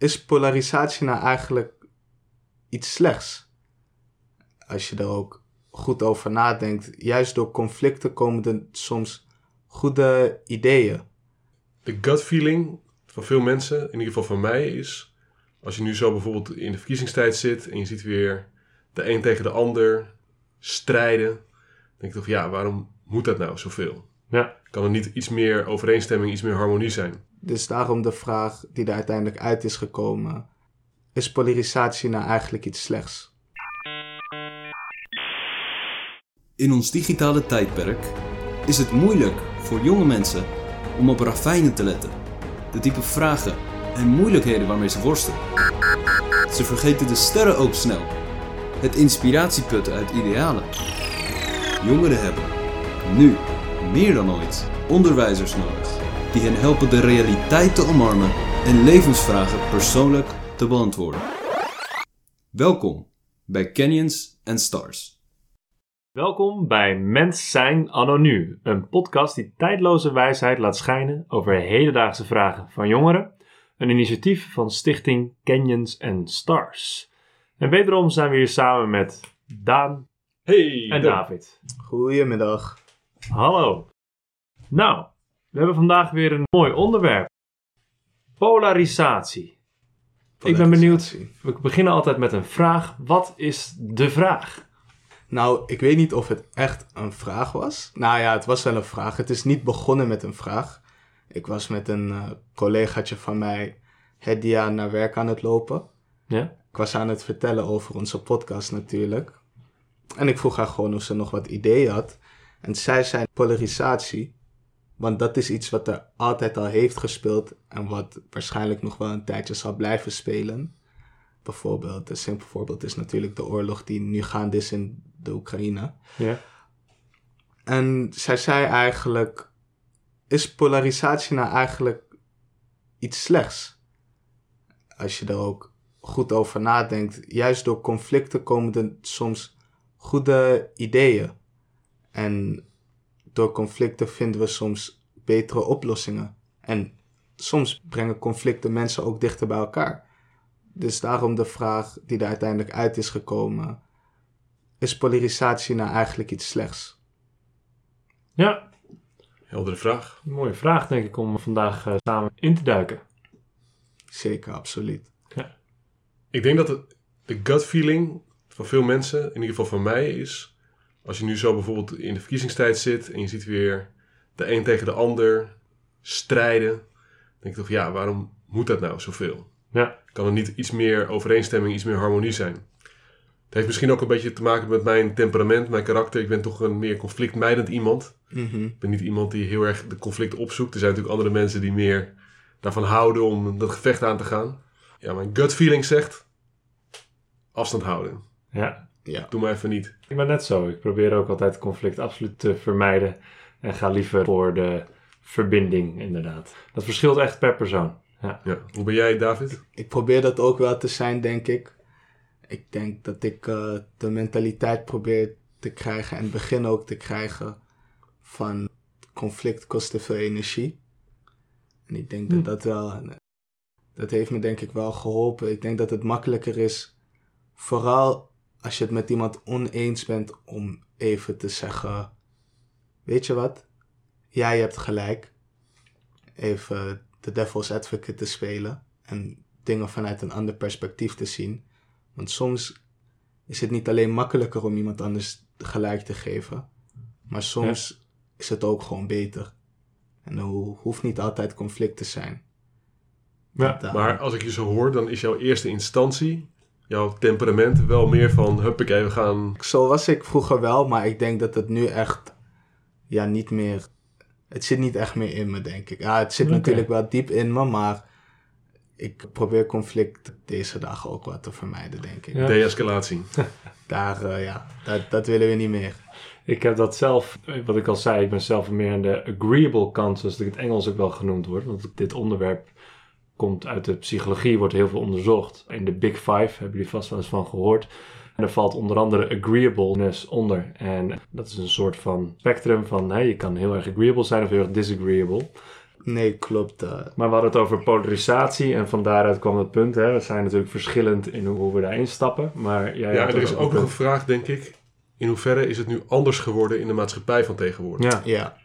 is polarisatie nou eigenlijk iets slechts? Als je er ook goed over nadenkt, juist door conflicten komen er soms goede ideeën. De gut feeling van veel mensen, in ieder geval van mij, is als je nu zo bijvoorbeeld in de verkiezingstijd zit en je ziet weer de een tegen de ander strijden, dan denk je toch, ja, waarom moet dat nou zoveel? Ja. Kan er niet iets meer overeenstemming, iets meer harmonie zijn? Dus daarom de vraag die er uiteindelijk uit is gekomen: is polarisatie nou eigenlijk iets slechts? In ons digitale tijdperk is het moeilijk voor jonge mensen om op ravijnen te letten. De type vragen en moeilijkheden waarmee ze worstelen. Ze vergeten de sterren ook snel. Het inspiratieputten uit idealen. Jongeren hebben, nu meer dan ooit, onderwijzers nodig. Die hen helpen de realiteit te omarmen en levensvragen persoonlijk te beantwoorden. Welkom bij Canyons and Stars. Welkom bij Mens Zijn Anno Nu, een podcast die tijdloze wijsheid laat schijnen over hedendaagse vragen van jongeren. Een initiatief van stichting Canyons and Stars. En wederom zijn we hier samen met Daan Hey! en. David. Goedemiddag. Hallo. Nou, we hebben vandaag weer een mooi onderwerp. Polarisatie. Ik ben benieuwd. We beginnen altijd met een vraag. Wat is de vraag? Nou, ik weet niet of het echt een vraag was. Nou ja, het was wel een vraag. Het is niet begonnen met een vraag. Ik was met een eh, collegaatje van mij, Hedia, naar werk aan het lopen. Ja? Ik was aan het vertellen over onze podcast natuurlijk. En ik vroeg haar gewoon of ze nog wat ideeën had. En zij zei polarisatie. Want dat is iets wat er altijd al heeft gespeeld. En wat waarschijnlijk nog wel een tijdje zal blijven spelen. Bijvoorbeeld, een simpel voorbeeld is natuurlijk de oorlog die nu gaande is in de Oekraïne. Ja. En zij zei eigenlijk: Is polarisatie nou eigenlijk iets slechts? Als je er ook goed over nadenkt, juist door conflicten komen er soms goede ideeën. En door conflicten vinden we soms betere oplossingen. En soms brengen conflicten mensen ook dichter bij elkaar. Dus daarom de vraag die er uiteindelijk uit is gekomen: is polarisatie nou eigenlijk iets slechts? Ja, Heldere vraag. een mooie vraag denk ik om vandaag eh, samen in te duiken. Zeker, absoluut. Ik denk dat het, de gut feeling van veel mensen, in ieder geval van mij, is als je nu zo bijvoorbeeld in de verkiezingstijd zit en je ziet weer de een tegen de ander strijden, dan denk je toch, ja, waarom moet dat nou zoveel? Ja, Kan er niet iets meer overeenstemming, iets meer harmonie zijn? Het heeft misschien ook een beetje te maken met mijn temperament, mijn karakter. Ik ben toch een meer conflictmijdend iemand. Mhm. Ik ben niet iemand die heel erg de conflict opzoekt. Er zijn natuurlijk andere mensen die meer daarvan houden om dat gevecht aan te gaan. Ja, mijn gut feeling zegt afstand houden. ja. Ja. Doe maar even niet. Ik ben net zo. Ik probeer ook altijd conflict absoluut te vermijden. En ga liever voor de verbinding, inderdaad. Dat verschilt echt per persoon. Ja. Ja. Hoe ben jij, David? Ik probeer dat ook wel te zijn, denk ik. Ik denk dat ik eh, de mentaliteit probeer te krijgen en begin ook te krijgen van conflict kost te veel energie. En ik denk dat dat wel, dat heeft me denk ik wel geholpen. Ik denk dat het makkelijker is, vooral als je het met iemand oneens bent, om even te zeggen, weet je wat, jij hebt gelijk. Even de devil's advocate te spelen en dingen vanuit een ander perspectief te zien. Want soms is het niet alleen makkelijker om iemand anders gelijk te geven, maar soms is het ook gewoon beter. En er ho- hoeft niet altijd conflict te zijn. Ja, Da- Maar als ik je zo hoor, dan is jouw eerste instantie, jouw temperament, wel meer van, huppakee, we gaan... Zo was ik vroeger wel, maar ik denk dat het nu echt, ja, niet meer. Het zit niet echt meer in me, denk ik. Ja, het zit natuurlijk wel diep in me, maar ik probeer conflict deze dagen ook wat te vermijden, denk ik. Ja. De-escalatie. Daar, eh, ja, dat, dat willen we niet meer. Ik heb dat zelf, wat ik al zei, ik ben zelf meer aan de agreeable kant, zoals het in het Engels ook wel genoemd wordt. Want dit onderwerp komt uit de psychologie, wordt heel veel onderzocht. In de Big Five hebben jullie vast wel eens van gehoord. En er valt onder andere agreeableness onder. En dat is een soort van spectrum van, hè, je kan heel erg agreeable zijn of heel erg disagreeable. Nee, klopt. eh, Maar we hadden het over polarisatie en van daaruit kwam het punt. Hè. We zijn natuurlijk verschillend in hoe we daarin stappen. Maar jij Ja, er is ook nog een vraag, denk ik. In hoeverre is het nu anders geworden in de maatschappij van tegenwoordig? Ja, ja,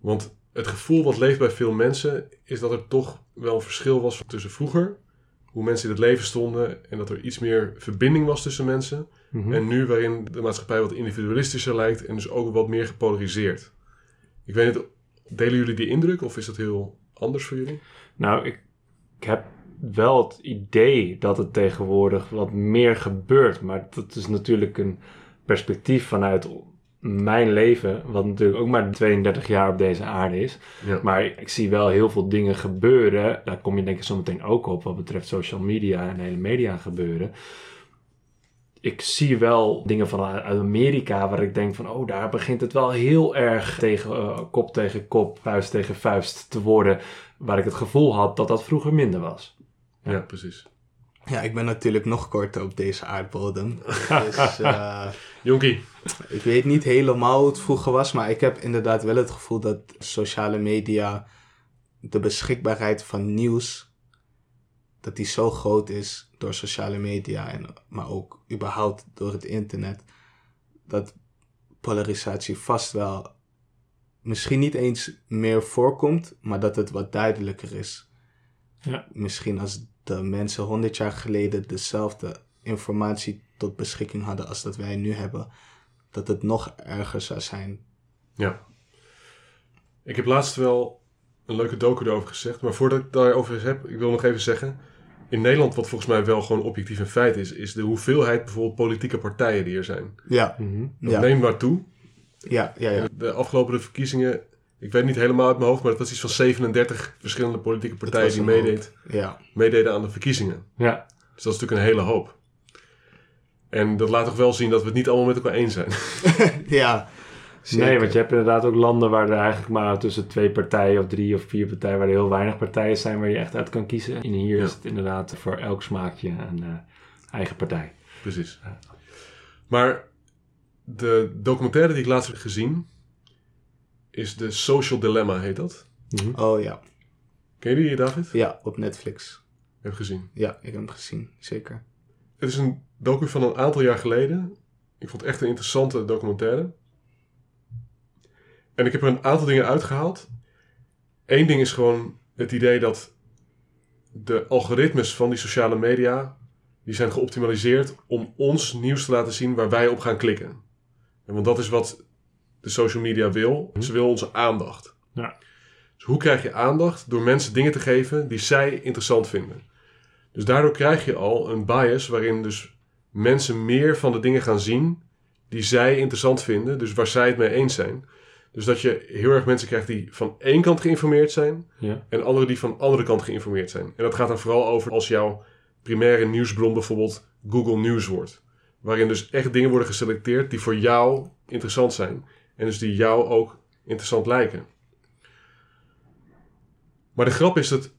Want het gevoel wat leeft bij veel mensen is dat er toch wel een verschil was tussen vroeger, hoe mensen in het leven stonden en dat er iets meer verbinding was tussen mensen. Mhm. En nu waarin de maatschappij wat individualistischer lijkt en dus ook wat meer gepolariseerd. Ik weet niet, delen jullie die indruk of is dat heel anders voor jullie? Nou, ik, ik heb wel het idee dat het tegenwoordig wat meer gebeurt. Maar dat is natuurlijk een perspectief vanuit mijn leven, wat natuurlijk ook maar 32 jaar op deze aarde is. Ja. Maar ik zie wel heel veel dingen gebeuren. Daar kom je denk ik zo meteen ook op wat betreft social media en hele media gebeuren. Ik zie wel dingen van uit Amerika waar ik denk van, oh, daar begint het wel heel erg tegen eh, kop tegen kop, vuist tegen vuist te worden. Waar ik het gevoel had dat dat vroeger minder was. Ja, precies. ja, ik ben natuurlijk nog korter op deze aardbodem. dus eh, Jonkie, ik weet niet helemaal hoe het vroeger was, maar ik heb inderdaad wel het gevoel dat sociale media, de beschikbaarheid van nieuws, dat die zo groot is door sociale media, en, maar ook überhaupt door het internet, dat polarisatie vast wel misschien niet eens meer voorkomt, maar dat het wat duidelijker is. Ja. Misschien als de mensen honderd jaar geleden dezelfde informatie tot beschikking hadden als dat wij nu hebben, dat het nog erger zou zijn. ja. Ik heb laatst wel een leuke docu erover gezegd, maar voordat ik daarover heb, ik wil nog even zeggen. In Nederland, wat volgens mij wel gewoon objectief een feit is, is de hoeveelheid bijvoorbeeld politieke partijen die er zijn. Ja, Mhm. Dat ja, neemt maar toe. ja, ja, ja. De afgelopen verkiezingen, ik weet niet helemaal uit mijn hoofd, maar dat was iets van 37 verschillende politieke partijen die meedeed, ja. meededen aan de verkiezingen. Ja, Dus dat is natuurlijk een hele hoop. En dat laat toch wel zien dat we het niet allemaal met elkaar eens zijn. ja. nee, want je hebt inderdaad ook landen waar er eigenlijk maar tussen twee partijen of drie of vier partijen, waar er heel weinig partijen zijn waar je echt uit kan kiezen. En hier Ja. is het inderdaad voor elk smaakje een eh, eigen partij. Precies. Maar de documentaire die ik laatst heb gezien, is de Social Dilemma, heet dat. Mhm. Oh ja. Ken je die, David? Ja, op Netflix. Heb gezien. Ja, ik heb hem gezien, zeker. Het is een docu van een aantal jaar geleden. Ik vond het echt een interessante documentaire. En ik heb er een aantal dingen uitgehaald. Eén ding is gewoon het idee dat de algoritmes van die sociale media... die zijn geoptimaliseerd om ons nieuws te laten zien waar wij op gaan klikken. En want dat is wat de social media wil. Ze wil onze aandacht. Ja. Dus hoe krijg je aandacht? Door mensen dingen te geven die zij interessant vinden. Dus daardoor krijg je al een bias waarin dus mensen meer van de dingen gaan zien die zij interessant vinden, dus waar zij het mee eens zijn. Dus dat je heel erg mensen krijgt die van één kant geïnformeerd zijn Ja. en anderen die van de andere kant geïnformeerd zijn. En dat gaat dan vooral over als jouw primaire nieuwsbron bijvoorbeeld Google News wordt. Waarin dus echt dingen worden geselecteerd die voor jou interessant zijn. En dus die jou ook interessant lijken. Maar de grap is dat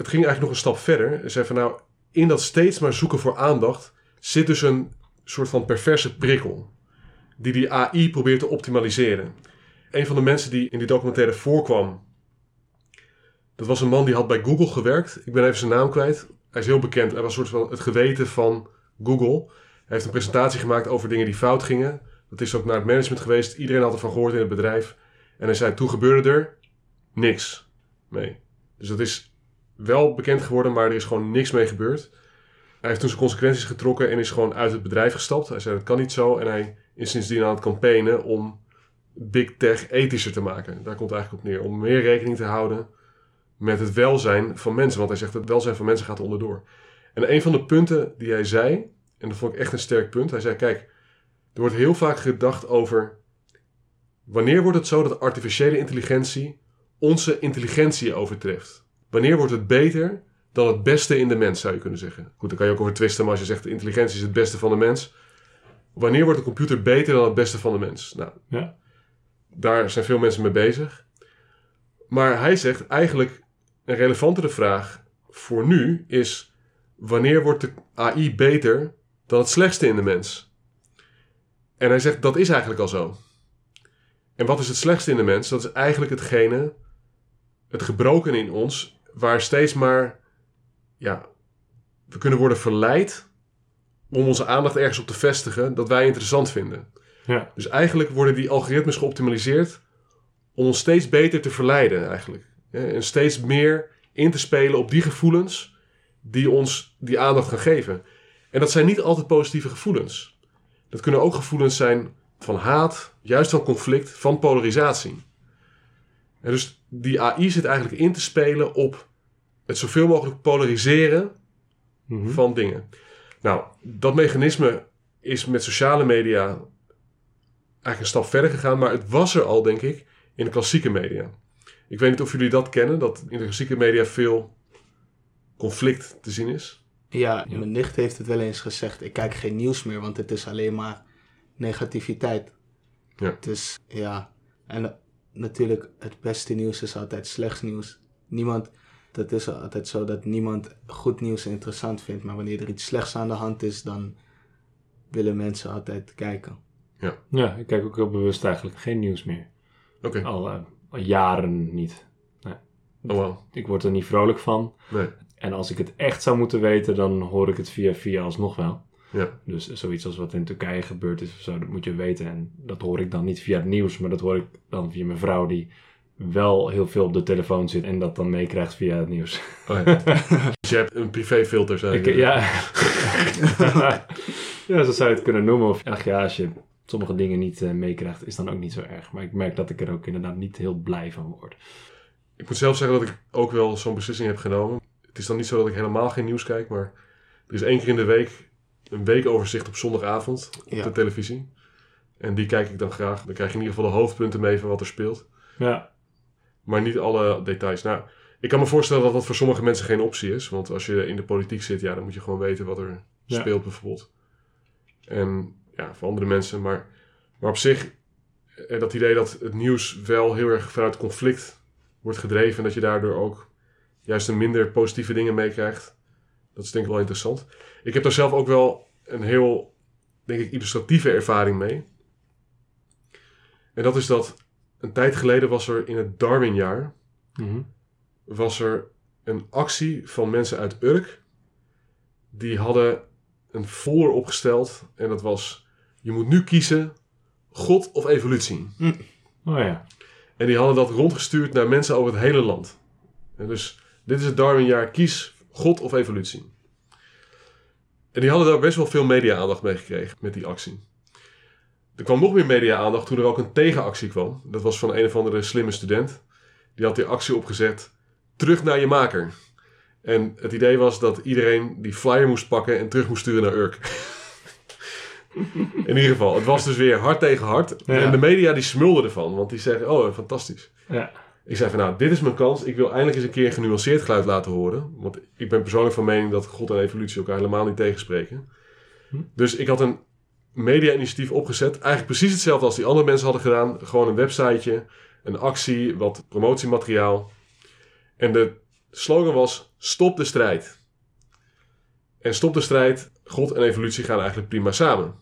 het ging eigenlijk nog een stap verder. Hij zei van nou, in dat steeds maar zoeken voor aandacht zit dus een soort van perverse prikkel. Die die AI probeert te optimaliseren. Een van de mensen die in die documentaire voorkwam, dat was een man die had bij Google gewerkt. Ik ben even zijn naam kwijt. Hij is heel bekend. Hij was een soort van het geweten van Google. Hij heeft een presentatie gemaakt over dingen die fout gingen. Dat is ook naar het management geweest. Iedereen had ervan gehoord in het bedrijf. En hij zei, toen gebeurde er niks mee. Dus dat is wel bekend geworden, maar er is gewoon niks mee gebeurd. Hij heeft toen zijn consequenties getrokken en is gewoon uit het bedrijf gestapt. Hij zei, dat kan niet zo. En hij is sindsdien aan het campaignen om big tech ethischer te maken. Daar komt het eigenlijk op neer. Om meer rekening te houden met het welzijn van mensen. Want hij zegt, het welzijn van mensen gaat onderdoor. En een van de punten die hij zei, en dat vond ik echt een sterk punt. Hij zei, kijk, er wordt heel vaak gedacht over... Wanneer wordt het zo dat artificiële intelligentie onze intelligentie overtreft? Wanneer wordt het beter dan het beste in de mens, zou je kunnen zeggen? Goed, daar kan je ook over twisten, maar als je zegt de intelligentie is het beste van de mens. Wanneer wordt de computer beter dan het beste van de mens? Nou, Ja. daar zijn veel mensen mee bezig. Maar hij zegt eigenlijk een relevantere vraag voor nu is: wanneer wordt de AI beter dan het slechtste in de mens? En hij zegt dat is eigenlijk al zo. En wat is het slechtste in de mens? Dat is eigenlijk hetgene het gebroken in ons, waar steeds maar, ja, we kunnen worden verleid om onze aandacht ergens op te vestigen dat wij interessant vinden. Ja. Dus eigenlijk worden die algoritmes geoptimaliseerd om ons steeds beter te verleiden eigenlijk. En steeds meer in te spelen op die gevoelens die ons die aandacht gaan geven. En dat zijn niet altijd positieve gevoelens. Dat kunnen ook gevoelens zijn van haat, juist van conflict, van polarisatie. En dus die AI zit eigenlijk in te spelen op het zoveel mogelijk polariseren Mhm. van dingen. Nou, dat mechanisme is met sociale media eigenlijk een stap verder gegaan, maar het was er al, denk ik, in de klassieke media. Ik weet niet of jullie dat kennen, dat in de klassieke media veel conflict te zien is. Ja, Ja. mijn nicht heeft het wel eens gezegd. Ik kijk geen nieuws meer, want het is alleen maar negativiteit. Ja. Dus ja, en natuurlijk het beste nieuws is altijd slecht nieuws. Niemand, dat is altijd zo dat niemand goed nieuws interessant vindt. Maar wanneer er iets slechts aan de hand is, dan willen mensen altijd kijken. Ja, ik kijk ook heel bewust eigenlijk geen nieuws meer. Oké, Al, eh, al jaren niet. oh wow. Ik word er niet vrolijk van. Nee, En als ik het echt zou moeten weten, dan hoor ik het via via alsnog wel. Ja, Dus zoiets als wat in Turkije gebeurd is of zo, dat moet je weten. En dat hoor ik dan niet via het nieuws, maar dat hoor ik dan via mijn vrouw die wel heel veel op de telefoon zit en dat dan meekrijgt via het nieuws. oh, ja. dus je hebt een privéfilter, zei Ik, ja. ja, zo zou je het kunnen noemen. Of ach ja, als je sommige dingen niet eh, meekrijgt, is dan ook niet zo erg. Maar ik merk dat ik er ook inderdaad niet heel blij van word. Ik moet zelf zeggen dat ik ook wel zo'n beslissing heb genomen. Het is dan niet zo dat ik helemaal geen nieuws kijk, maar er is één keer in de week een weekoverzicht op zondagavond op Ja. de televisie. En die kijk ik dan graag. Dan krijg je in ieder geval de hoofdpunten mee van wat er speelt. Ja, Maar niet alle details. Nou, ik kan me voorstellen dat dat voor sommige mensen geen optie is. Want als je in de politiek zit, ja, dan moet je gewoon weten wat er Ja. speelt bijvoorbeeld. En ja, voor andere mensen. Maar, maar op zich, eh, dat idee dat het nieuws wel heel erg vanuit conflict wordt gedreven. En dat je daardoor ook juist een minder positieve dingen meekrijgt. Dat is denk ik wel interessant. Ik heb daar zelf ook wel een heel, denk ik, illustratieve ervaring mee. En dat is dat een tijd geleden was er in het Darwinjaar Mhm. was er een actie van mensen uit Urk. Die hadden een folder opgesteld. En dat was: Je moet nu kiezen: God of evolutie. Oh ja. En die hadden dat rondgestuurd naar mensen over het hele land. En dus dit is het Darwinjaar: kies God of evolutie. En die hadden daar best wel veel media-aandacht mee gekregen met die actie. Er kwam nog meer media-aandacht toen er ook een tegenactie kwam. Dat was van een of andere slimme student. Die had die actie opgezet: terug naar je maker. En het idee was dat iedereen die flyer moest pakken en terug moest sturen naar Urk. In ieder geval, het was dus weer hard tegen hard. Ja. En de media die smulden ervan, want die zeggen, oh, fantastisch. Ja. Ik zei van, nou, dit is mijn kans. Ik wil eindelijk eens een keer een genuanceerd geluid laten horen. Want ik ben persoonlijk van mening dat God en evolutie elkaar helemaal niet tegenspreken. Hm. Dus ik had een media-initiatief opgezet. Eigenlijk precies hetzelfde als die andere mensen hadden gedaan. Gewoon een websiteje, een actie, wat promotiemateriaal. En de slogan was, stop de strijd. En stop de strijd, God en evolutie gaan eigenlijk prima samen.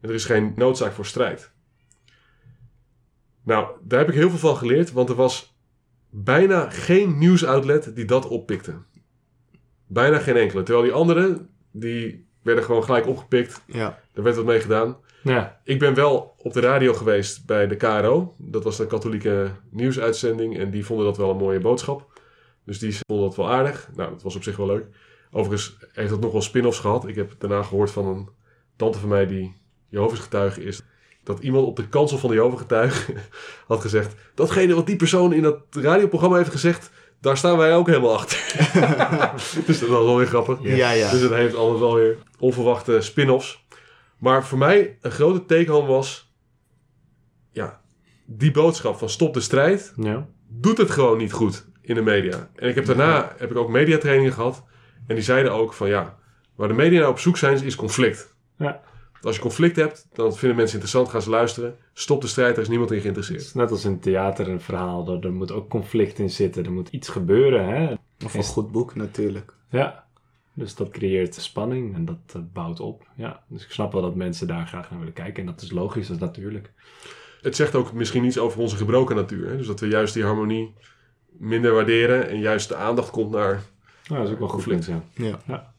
En er is geen noodzaak voor strijd. Nou, daar heb ik heel veel van geleerd, want er was bijna geen nieuwsoutlet die dat oppikte. Bijna geen enkele. Terwijl die anderen, die werden gewoon gelijk opgepikt. Ja, Daar werd wat mee gedaan. Ja. Ik ben wel op de radio geweest bij de KRO. Dat was de katholieke nieuwsuitzending. En die vonden dat wel een mooie boodschap. Dus die vonden dat wel aardig. Nou, dat was op zich wel leuk. Overigens heeft dat nog wel spin-offs gehad. Ik heb daarna gehoord van een tante van mij die Jehovah's getuige is. Dat iemand op de kansel van de Jehovah's getuige had gezegd... Datgene wat die persoon in dat radioprogramma heeft gezegd... Daar staan wij ook helemaal achter. dus dat was wel weer grappig. ja, ja. Dus het heeft altijd wel weer onverwachte spin-offs. Maar voor mij een grote take-home was... Ja, die boodschap van stop de strijd... Ja. doet het gewoon niet goed in de media. En ik heb daarna heb ik ook mediatrainingen gehad. En die zeiden ook van ja... Waar de media nou op zoek zijn, is conflict. Ja. Als je conflict hebt, dan vinden mensen interessant, gaan ze luisteren. Stop de strijd, daar is niemand in Het geïnteresseerd. is net als in theater een verhaal. Er, er moet ook conflict in zitten. Er moet iets gebeuren. Hè? Of een goed boek natuurlijk. Ja. Dus dat creëert spanning en dat eh, bouwt op. Ja. Dus ik snap wel dat mensen daar graag naar willen kijken. En dat is logisch, dat is natuurlijk. Het zegt ook misschien iets over onze gebroken natuur. Hè? Dus dat we juist die harmonie minder waarderen en juist de aandacht komt naar. Nou, dat is ook wel goed. Conflict. Ja. Ja.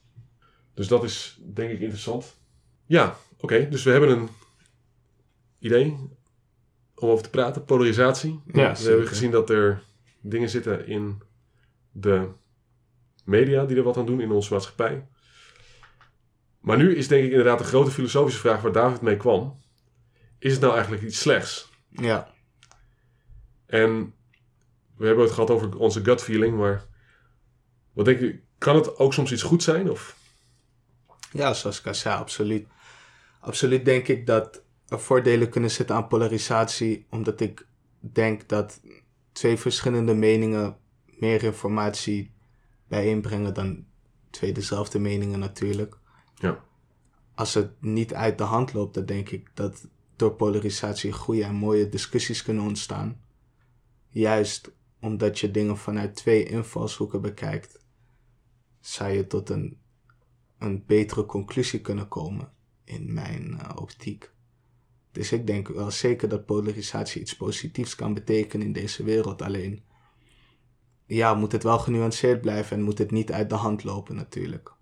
Dus dat is denk ik interessant. Ja, oké. dus we hebben een idee om over te praten. Polarisatie. Ja, we hebben gezien dat er dingen zitten in de media die er wat aan doen in onze maatschappij. Maar nu is denk ik inderdaad de grote filosofische vraag waar David mee kwam. Is het nou eigenlijk iets slechts? Ja. En we hebben het gehad over onze gut feeling, maar wat denk je, kan het ook soms iets goed zijn? Of? Ja, zoals ik al zei, absoluut. Absoluut denk ik dat er voordelen kunnen zitten aan polarisatie, omdat ik denk dat twee verschillende meningen meer informatie bijeenbrengen dan twee dezelfde meningen natuurlijk. Ja. Als het niet uit de hand loopt, dan denk ik dat door polarisatie goede en mooie discussies kunnen ontstaan. Juist omdat je dingen vanuit twee invalshoeken bekijkt, zou je tot een een betere conclusie kunnen komen in mijn eh, optiek. Dus ik denk wel zeker dat polarisatie iets positiefs kan betekenen in deze wereld. Alleen, ja, moet het wel genuanceerd blijven en moet het niet uit de hand lopen natuurlijk.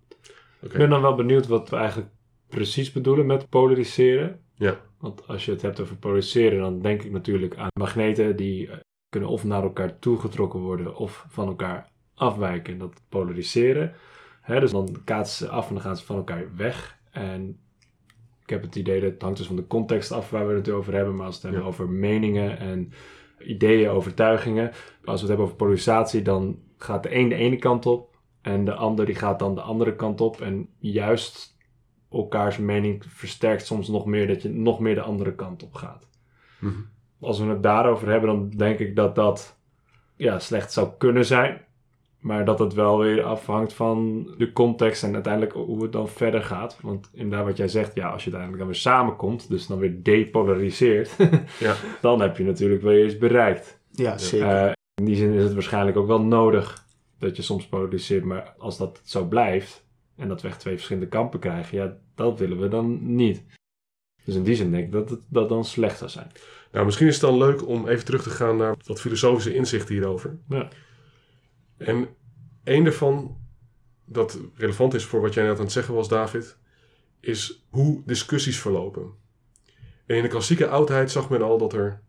Oké. Ik ben dan wel benieuwd wat we eigenlijk precies bedoelen met polariseren. Ja. Want als je het hebt over polariseren, dan denk ik natuurlijk aan magneten die eh, kunnen of naar elkaar toegetrokken worden of van elkaar afwijken. Dat polariseren. Hè, dus dan kaatsen ze af en dan gaan ze van elkaar weg. En ik heb het idee dat het hangt dus van de context af waar we het over hebben. Maar als we het hebben over meningen en ideeën, overtuigingen. Als we het hebben over polarisatie, dan gaat de een de ene kant op. En de ander die gaat dan de andere kant op. En juist elkaars mening versterkt soms nog meer dat je nog meer de andere kant op gaat. Mhm. Als we het daarover hebben, dan denk ik dat dat ja, slecht zou kunnen zijn. Maar dat het wel weer afhangt van de context en uiteindelijk hoe het dan verder gaat. Want inderdaad wat jij zegt, ja, als je uiteindelijk dan weer samenkomt, dus dan weer depolariseert, Ja. dan heb je natuurlijk wel iets bereikt. Ja, zeker. Eh, in die zin is het waarschijnlijk ook wel nodig dat je soms polariseert. Maar als dat zo blijft en dat we echt twee verschillende kampen krijgen, ja, dat willen we dan niet. Dus in die zin denk ik dat het dat dan slecht zou zijn. Nou, misschien is het dan leuk om even terug te gaan naar wat filosofische inzichten hierover. Ja. En één daarvan, dat relevant is voor wat jij net aan het zeggen was, David, is hoe discussies verlopen. En in de klassieke oudheid zag men al dat er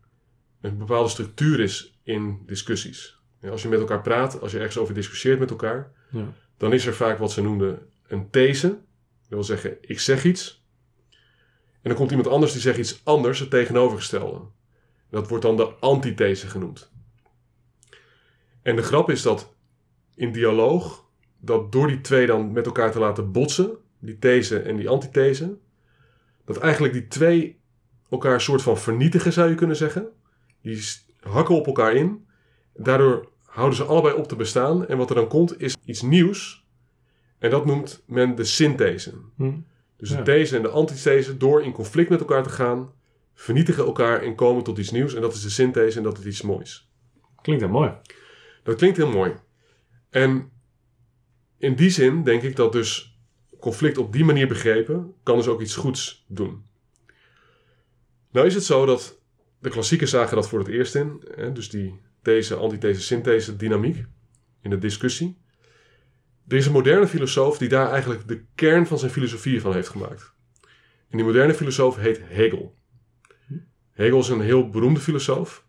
een bepaalde structuur is in discussies. Als je met elkaar praat, als je ergens over discussieert met elkaar, Ja. dan is er vaak wat ze noemden een these. Dat wil zeggen, ik zeg iets. En dan komt iemand anders die zegt iets anders, het tegenovergestelde. Dat wordt dan de antithese genoemd. En de grap is dat in dialoog, dat door die twee dan met elkaar te laten botsen, die these en die antithese, dat eigenlijk die twee elkaar een soort van vernietigen, zou je kunnen zeggen. Die hakken op elkaar in. Daardoor houden ze allebei op te bestaan. En wat er dan komt, is iets nieuws. En dat noemt men de synthese. Hm. Dus de Ja. these en de antithese, door in conflict met elkaar te gaan, vernietigen elkaar en komen tot iets nieuws. En dat is de synthese en dat is iets moois. Klinkt heel mooi. Dat klinkt heel mooi. En in die zin denk ik dat dus conflict op die manier begrepen, kan dus ook iets goeds doen. Nou is het zo dat de klassiekers zagen dat voor het eerst in. Hè, dus die these, antithese, synthese dynamiek in de discussie. Er is een moderne filosoof die daar eigenlijk de kern van zijn filosofie van heeft gemaakt. En die moderne filosoof heet Hegel. Hegel is een heel beroemde filosoof.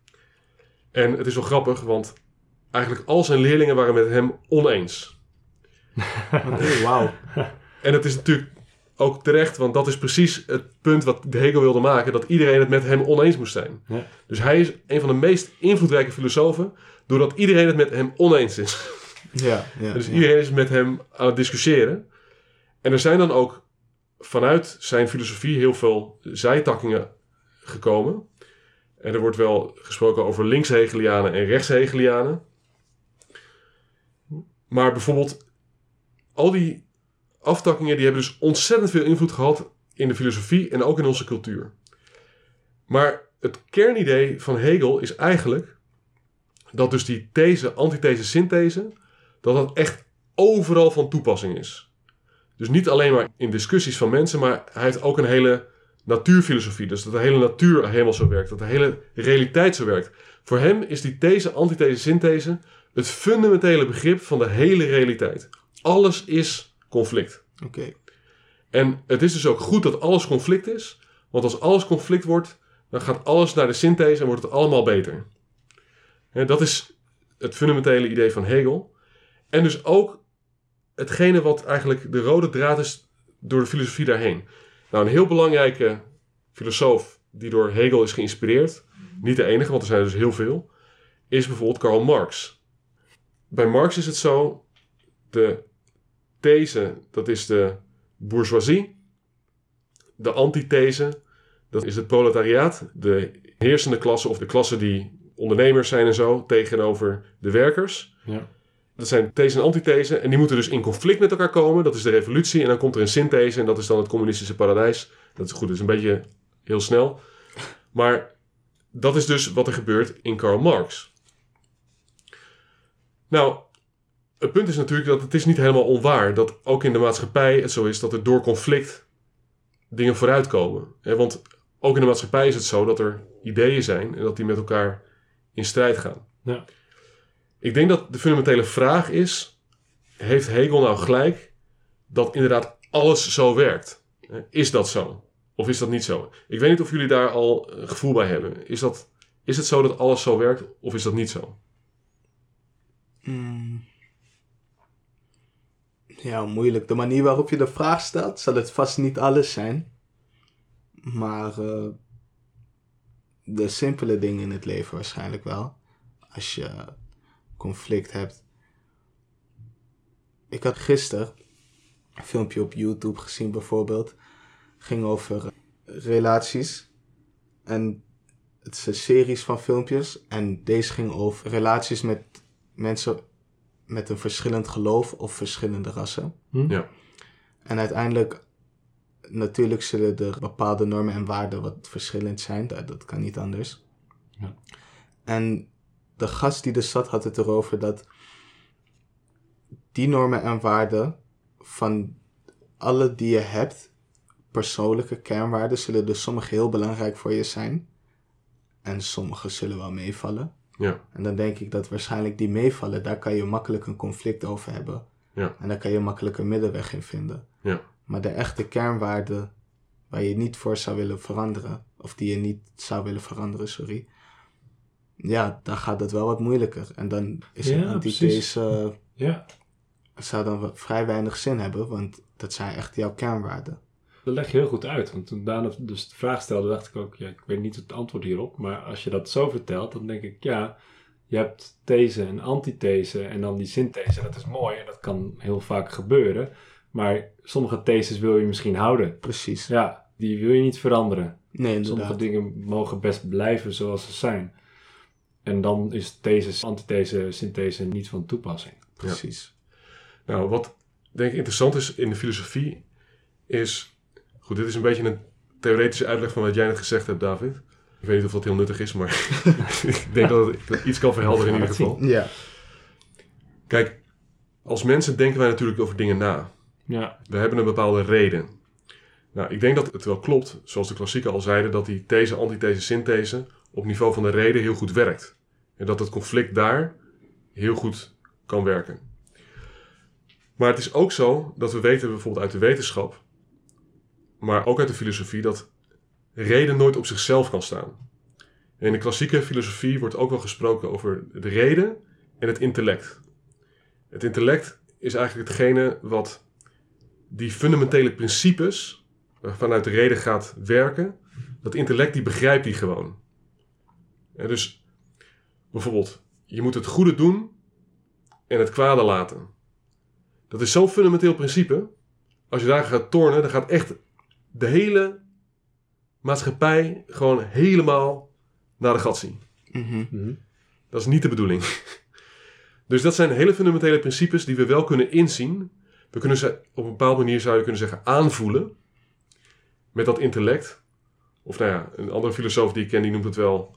En het is wel grappig, want eigenlijk al zijn leerlingen waren met hem oneens. Wauw. En het is natuurlijk ook terecht, want dat is precies het punt wat Hegel wilde maken: dat iedereen het met hem oneens moest zijn. Ja. Dus hij is een van de meest invloedrijke filosofen, doordat iedereen het met hem oneens is. Ja, ja. Dus ja. iedereen is met hem aan het discussiëren. En er zijn dan ook vanuit zijn filosofie heel veel zijtakkingen gekomen. En er wordt wel gesproken over links-Hegelianen en rechts-Hegelianen. Maar bijvoorbeeld, al die aftakkingen die hebben dus ontzettend veel invloed gehad in de filosofie en ook in onze cultuur. Maar het kernidee van Hegel is eigenlijk dat dus die these, antithese, synthese, dat dat echt overal van toepassing is. Dus niet alleen maar in discussies van mensen, maar hij heeft ook een hele natuurfilosofie. Dus dat de hele natuur helemaal zo werkt, dat de hele realiteit zo werkt. Voor hem is die these, antithese, synthese het fundamentele begrip van de hele realiteit. Alles is conflict. Oké. En het is dus ook goed dat alles conflict is. Want als alles conflict wordt, dan gaat alles naar de synthese en wordt het allemaal beter. En dat is het fundamentele idee van Hegel. En dus ook hetgene wat eigenlijk de rode draad is door de filosofie daarheen. Nou, een heel belangrijke filosoof die door Hegel is geïnspireerd, niet de enige, want er zijn er dus heel veel, is bijvoorbeeld Karl Marx. Bij Marx is het zo, de these, dat is de bourgeoisie. De antithese, dat is het proletariaat, de heersende klasse of de klasse die ondernemers zijn en zo, tegenover de werkers. Ja. Dat zijn these en antithese en die moeten dus in conflict met elkaar komen. Dat is de revolutie en dan komt er een synthese en dat is dan het communistische paradijs. Dat is goed, dat is een beetje heel snel. Maar dat is dus wat er gebeurt in Karl Marx. Nou, het punt is natuurlijk dat het is niet helemaal onwaar dat ook in de maatschappij het zo is dat er door conflict dingen vooruitkomen. Want ook in de maatschappij is het zo dat er ideeën zijn en dat die met elkaar in strijd gaan. Ja. Ik denk dat de fundamentele vraag is: heeft Hegel nou gelijk dat inderdaad alles zo werkt? Is dat zo? Of is dat niet zo? Ik weet niet of jullie daar al een gevoel bij hebben. Is, dat, is het zo dat alles zo werkt of is dat niet zo? Mm. Ja, moeilijk. De manier waarop je de vraag stelt, zal het vast niet alles zijn. Maar eh, de simpele dingen in het leven waarschijnlijk wel. Als je conflict hebt. Ik had gisteren een filmpje op YouTube gezien bijvoorbeeld. Ging over eh, relaties. En het is een series van filmpjes. En deze ging over relaties met mensen met een verschillend geloof of verschillende rassen. Hm? Ja. En uiteindelijk, natuurlijk zullen er bepaalde normen en waarden wat verschillend zijn. Dat, dat kan niet anders. Ja. En de gast die er zat had het erover dat die normen en waarden van alle die je hebt, persoonlijke kernwaarden, zullen er sommige heel belangrijk voor je zijn. En sommige zullen wel meevallen. Ja, En dan denk ik dat waarschijnlijk die meevallen, daar kan je makkelijk een conflict over hebben. Ja. En daar kan je makkelijk een middenweg in vinden. ja, Maar de echte kernwaarden waar je niet voor zou willen veranderen, of die je niet zou willen veranderen, sorry. Ja, dan gaat het wel wat moeilijker. En dan is Ja, een antithese, Ja, zou dan wat- vrij weinig zin hebben, want dat zijn echt jouw kernwaarden. Dat leg je heel goed uit. Want toen Daan dus de vraag stelde, dacht ik ook, ja, ik weet niet het antwoord hierop. Maar als je dat zo vertelt, dan denk ik, ja, je hebt these en antithese en dan die synthese. Dat is mooi en dat kan heel vaak gebeuren. Maar sommige theses wil je misschien houden. Precies. Ja, die wil je niet veranderen. Nee, Sommige inderdaad. dingen mogen best blijven zoals ze zijn. En dan is thesis, antithese, synthese niet van toepassing. Precies. Nou, wat denk ik interessant is in de filosofie, is. Goed, dit is een beetje een theoretische uitleg van wat jij net gezegd hebt, David. Ik weet niet of dat heel nuttig is, maar ik denk dat het dat iets kan verhelderen in ieder geval. Ja. Kijk, als mensen denken wij natuurlijk over dingen na. Ja, We hebben een bepaalde reden. Nou, ik denk dat het wel klopt, zoals de klassieken al zeiden, dat die these, antithese, synthese op niveau van de reden heel goed werkt. En dat het conflict daar heel goed kan werken. Maar het is ook zo dat we weten bijvoorbeeld uit de wetenschap, maar ook uit de filosofie, dat reden nooit op zichzelf kan staan. In de klassieke filosofie wordt ook wel gesproken over de reden en het intellect. Het intellect is eigenlijk hetgene wat die fundamentele principes vanuit de reden gaat werken, dat intellect die begrijpt die gewoon. Dus bijvoorbeeld, je moet het goede doen en het kwade laten. Dat is zo'n fundamenteel principe. Als je daar gaat tornen, dan gaat echt de hele maatschappij gewoon helemaal naar de gat zien. Mhm. Mhm. Dat is niet de bedoeling. Dus dat zijn hele fundamentele principes die we wel kunnen inzien. We kunnen ze op een bepaalde manier, zou je kunnen zeggen, aanvoelen. Met dat intellect. Of nou ja, een andere filosoof die ik ken, die noemt het wel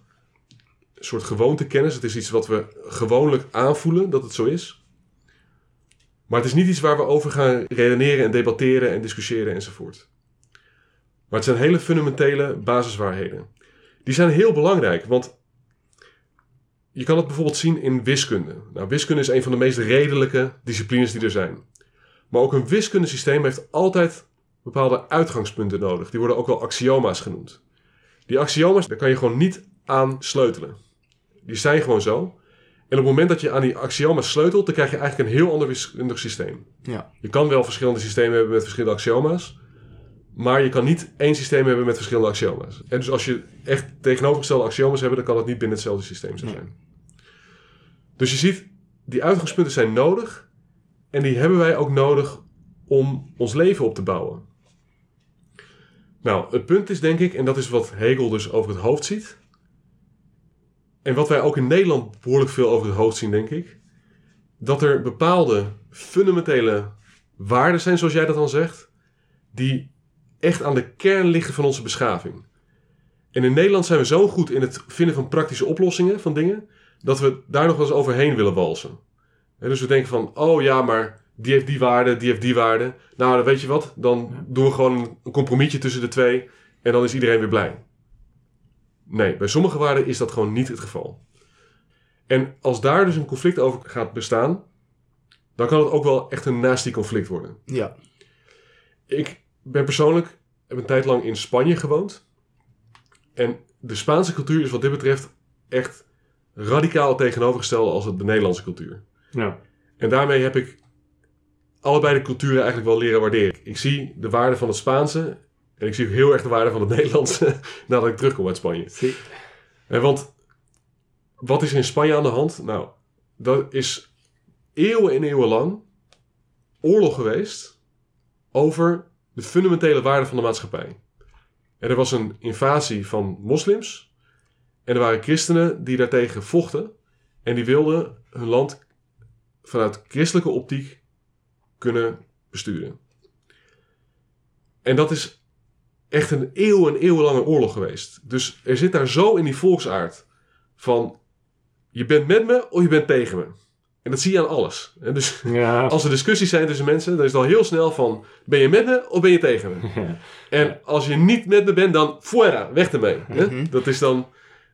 een soort gewoontekennis. Het is iets wat we gewoonlijk aanvoelen dat het zo is. Maar het is niet iets waar we over gaan redeneren en debatteren en discussiëren enzovoort. Maar het zijn hele fundamentele basiswaarheden. Die zijn heel belangrijk, want je kan het bijvoorbeeld zien in wiskunde. Nou, wiskunde is een van de meest redelijke disciplines die er zijn. Maar ook een wiskundesysteem heeft altijd bepaalde uitgangspunten nodig. Die worden ook wel axioma's genoemd. Die axioma's, daar kan je gewoon niet aan sleutelen. Die zijn gewoon zo. En op het moment dat je aan die axioma's sleutelt, dan krijg je eigenlijk een heel ander wiskundig systeem. Ja. Je kan wel verschillende systemen hebben met verschillende axioma's. Maar je kan niet één systeem hebben met verschillende axioma's. En dus als je echt tegenovergestelde axioma's hebt, dan kan het niet binnen hetzelfde systeem zijn. Dus je ziet, die uitgangspunten zijn nodig. En die hebben wij ook nodig om ons leven op te bouwen. Nou, het punt is denk ik, en dat is wat Hegel dus over het hoofd ziet. En wat wij ook in Nederland behoorlijk veel over het hoofd zien, denk ik. Dat er bepaalde fundamentele waarden zijn, zoals jij dat dan zegt. Die echt aan de kern liggen van onze beschaving. En in Nederland zijn we zo goed in het vinden van praktische oplossingen van dingen. Dat we daar nog wel eens overheen willen walsen. En dus we denken van, oh ja, maar die heeft die waarde, die heeft die waarde. Nou, dan weet je wat, dan doen we gewoon een compromisje tussen de twee. En dan is iedereen weer blij. Nee, bij sommige waarden is dat gewoon niet het geval. En als daar dus een conflict over gaat bestaan, dan kan het ook wel echt een nasty conflict worden. Ja. Ik ben persoonlijk, heb een tijd lang in Spanje gewoond. En de Spaanse cultuur is wat dit betreft echt radicaal tegenovergesteld als het de Nederlandse cultuur. Ja. En daarmee heb ik allebei de culturen eigenlijk wel leren waarderen. Ik zie de waarde van het Spaanse en ik zie ook heel erg de waarde van het Nederlandse nadat ik terugkom uit Spanje. En want wat is er in Spanje aan de hand? Nou, dat is eeuwen en eeuwen lang oorlog geweest over de fundamentele waarden van de maatschappij. En er was een invasie van moslims en er waren christenen die daartegen vochten en die wilden hun land vanuit christelijke optiek kunnen besturen. En dat is echt een eeuw en eeuwenlange oorlog geweest. Dus er zit daar zo in die volksaard van je bent met me of je bent tegen me. En dat zie je aan alles. En dus Ja. als er discussies zijn tussen mensen, dan is het al heel snel van ben je met me of ben je tegen me. Ja. En als je niet met me bent, dan fuera, weg ermee. Mhm. Dat is dan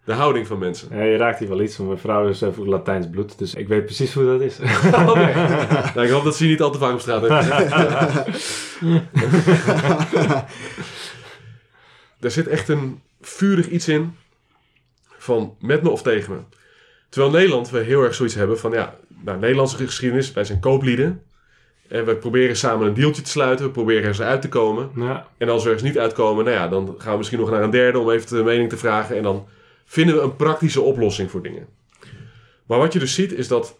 de houding van mensen. Ja, je raakt hier wel iets, want mijn vrouw is even Latijns bloed, dus ik weet precies hoe dat is. Nou, ik hoop dat ze je niet al te vaak op straat heeft. er zit echt een vurig iets in van met me of tegen me. Terwijl Nederland we heel erg zoiets hebben van ja, nou, Nederlandse geschiedenis, wij zijn kooplieden. En we proberen samen een deeltje te sluiten, we proberen ergens uit te komen. ja. En als we ergens niet uitkomen, nou ja, dan gaan we misschien nog naar een derde om even de mening te vragen. En dan vinden we een praktische oplossing voor dingen. Maar wat je dus ziet is dat